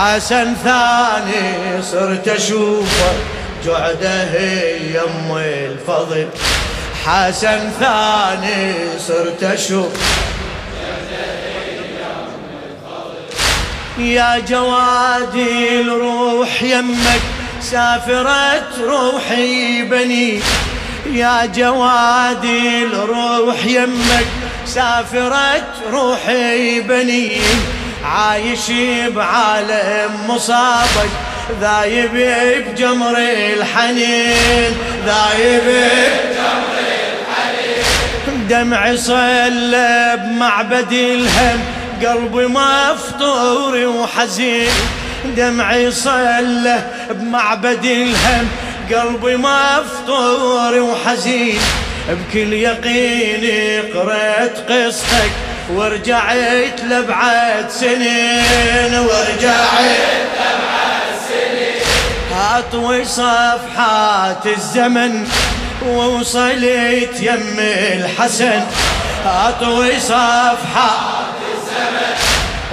حسن ثاني صرت أشوفه. جعده يم الفضل. حسن ثاني صرت أشوف يا جوادي الروح يمك سافرت روحي بني. يا جوادي الروح يمك سافرت روحي بني. عايش بعالم مصابك ذايب بجمر الحنين ذايب بجمر الحنين. دمع صلى بمعبد الهم قلبي مفطور وحزين. دمعي صلى بمعبد الهم قلبي مفطور وحزين. بكل يقين قرأت قصتك ورجعت لبعد سنين ورجعت لبعد سنين. أطوي صفحات الزمن ووصلت يم الحسن. أطوي صفحات الزمن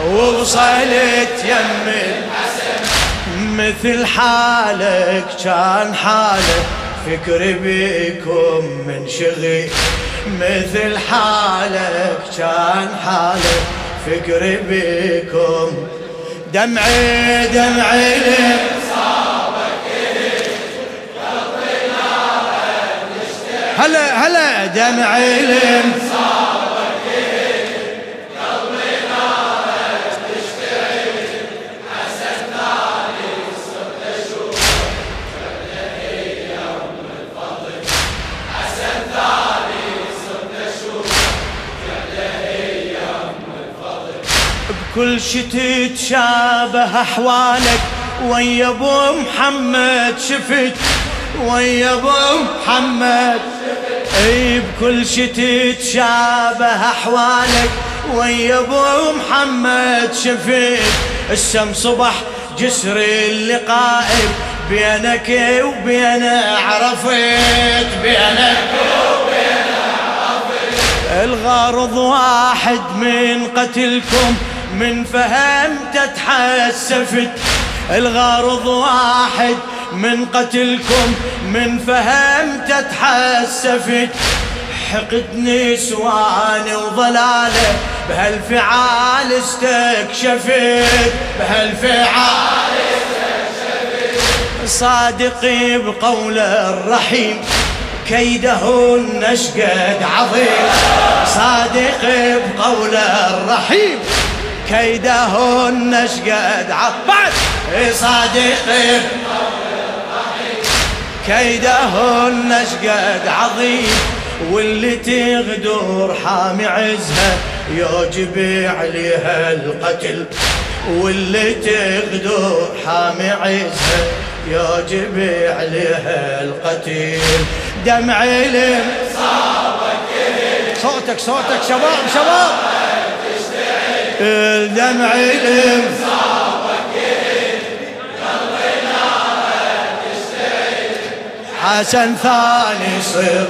ووصلت يم الحسن. مثل حالك كان حالك. فكري بكم من شغي مثل حالك كان حالك فكري بكم. دمعي دمعي. هلا هلا دمعي. لمصابك كل شي تتشابه أحوالك. ويا أبو محمد شفت ويا أبو محمد. أي بكل شي تتشابه أحوالك. ويا أبو محمد شفت السم صبح جسر اللقاء بينك وبينا عرفت بينك وبينا عرفت. الغرض واحد من قتلكم. من فهمت تحسفت الغرض واحد من قتلكم. من فهمت تحسفت حقد نسوان وضلاله. بهالفعال استكشفت. بهالفعال استكشفت. صادقي بقول الرحيم. كيدهن اشقد عظيم. صادق بقول الرحيم. كيدهن اشقد بعد! صادق كيدهن اشقد عظيم واللي تغدر حامي عزها يوجب عليها القتل. واللي تغدر حامي عزها يوجب عليها القتل. دمع علم صوتك صوتك شباب شباب! الدمع علم حسن ثاني صر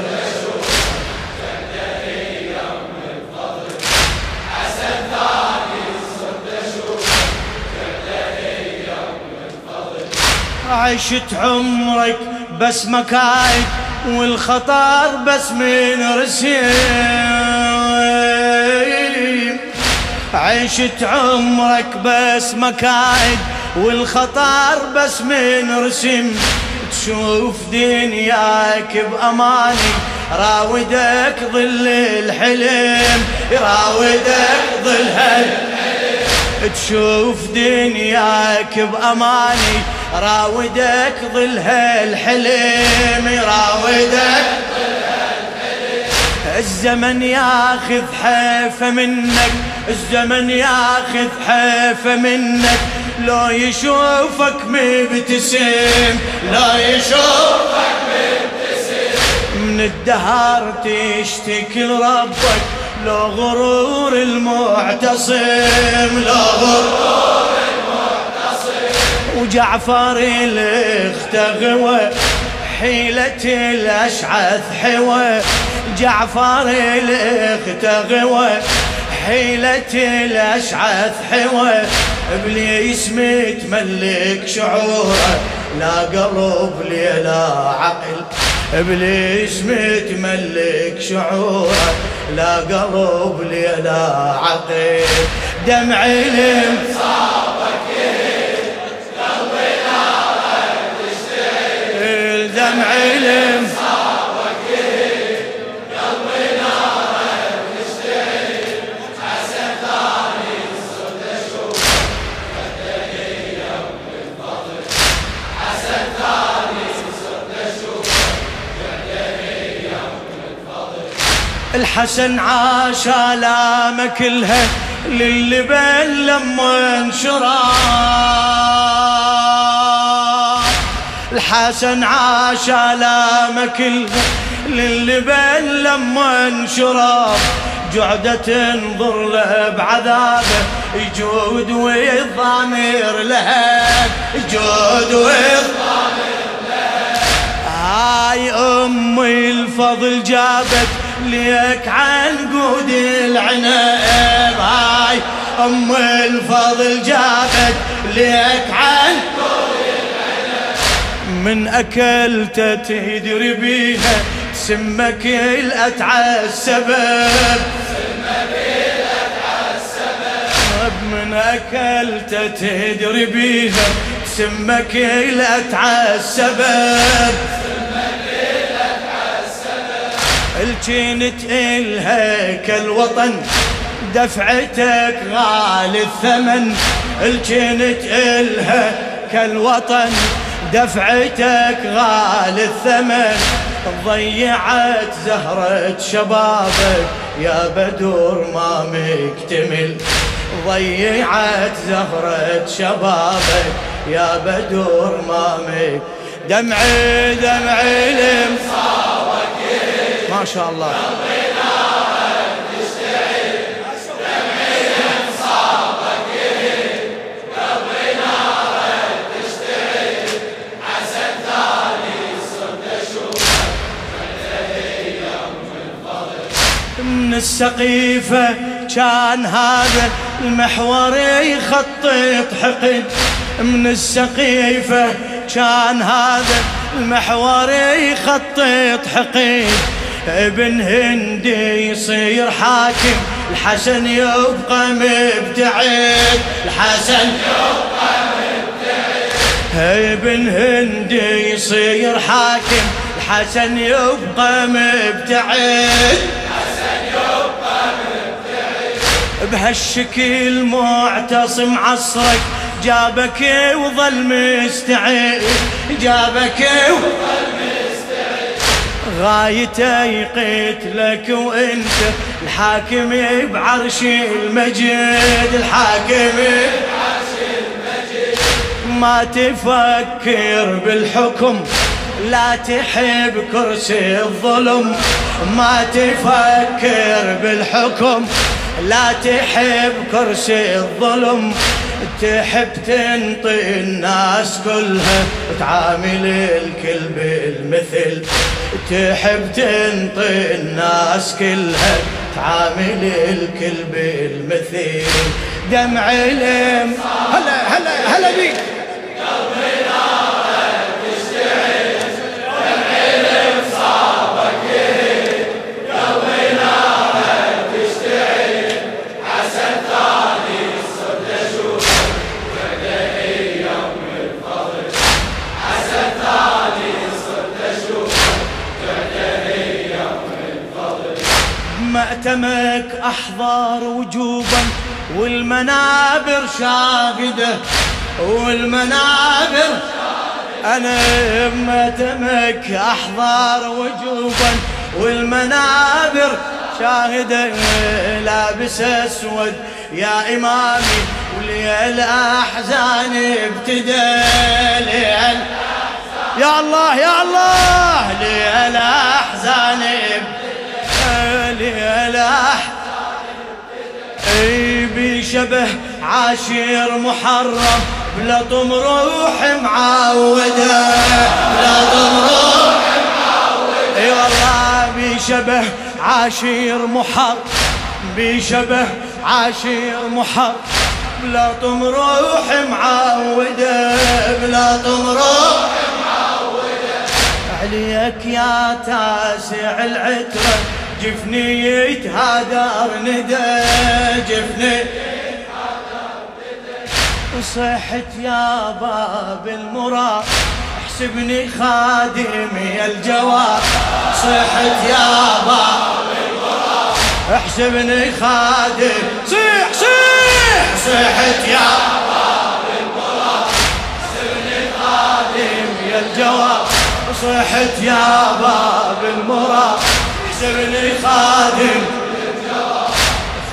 عشت عمرك بس مكايد والخطر بس من رسيم. عشت عمرك بس مكايد والخطر بس من رسم. تشوف دنياك بأماني راودك ظل الحلم راودك ظل الحلم تشوف دنياك بأماني راودك ظل الحلم راودك الزمن ياخذ حيفه منك الزمن ياخذ حيفه منك. لو يشوفك مبتسم لو يشوفك مبتسم. من الدهر تشتكي لربك لو غرور المعتصم لو غرور المعتصم. وجعفر الاختغوى حيلة الأشعث حوى. جعفر الاختغوى حيلة الأشعث حوى. إبليس متملك شعوره لا قلب لي لا عقل. إبليس متملك شعوره لا قلب لي لا عقل. دمع تشتعل دمع المصابك الحسن عاش آلامه كلها للبن لما انشرى الحسن عاش آلامه كلها للبن لما انشرى جعدة تنظر له بعذابه يجود ويضامر لها يجود ويضامر لها هاي أمي الفضل جابت ليك عنقود العنب. هاي أم الفضل جابت ليك عنقود العنب. من اكلته تدري بيها سمك الاتعى السبب من اكلته تدري بيها سمك الاتعى السبب الجنت إلها كالوطن دفعتك غالي الثمن. الجنت إلها كالوطن دفعتك غالي الثمن. ضيعت زهرة شبابك يا بدور ما مكتمل. ضيعت زهرة شبابك يا بدور ما مكتمل دمعي دمعي لمصابك شاء الله. من السقيفة كان هذا المحور يخطط حقد من السقيفة كان هذا المحور يخطط حقد ابن هندي يصير حاكم الحسن يبقى مبتعد الحسن يبقى مبتعد ابن هندي يصير حاكم الحسن يبقى مبتعد بهالشكل معتصم عصرك جابك وظل مستعد جابك وظل غايته يقتلك وانت الحاكم بعرش المجد الحاكم بعرش المجد ما تفكر بالحكم لا تحب كرسي الظلم ما تفكر بالحكم. لا تحب كرسي الظلم تحب تنطي الناس كلها وتعامل الكل بالمثل تحب تنطي الناس كلها تعامل الكل بالمثل. دمع الم هلا هلا هلا بيك. مأتمك أحضار وجوبا والمنابر شاهدة والمنابر أنا بمأتمك أحضار وجوبا والمنابر شاهدة لابس أسود يا إمامي وليل أحزان ابتدى يا الله يا الله ليل أحزان ابتدى ليلح أي بشبه عاشر محرم بلا طم روح معودة. بلا طم روح معودة. أي والله بشبه عاشر محرم بشبه عاشر محر بلا طم روح معودة. بلا طم روح معودة. عليك يا تاسع العترة. جفني يتهادر ندى جفني وصحت يا باب المراد احسبني خادم يا الجواب صحت يا باب المراد احسبني خادم. صيح صيح. صحت يا باب المراد احسبني خادم يا الجواب صحت يا باب المراد احسبني خادم.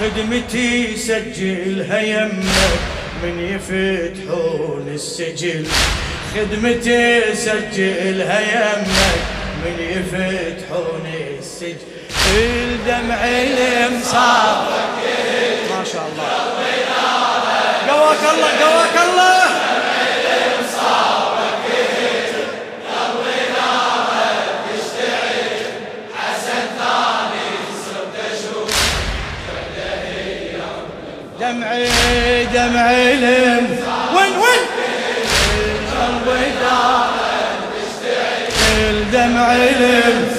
خدمتي سجلها يمك من يفتحون السجل. خدمتي سجلها يمك من يفتحون السجل. الدمع المصاب ما شاء الله. قواك الله قواك دمعي لم وين وين؟ الدمع لم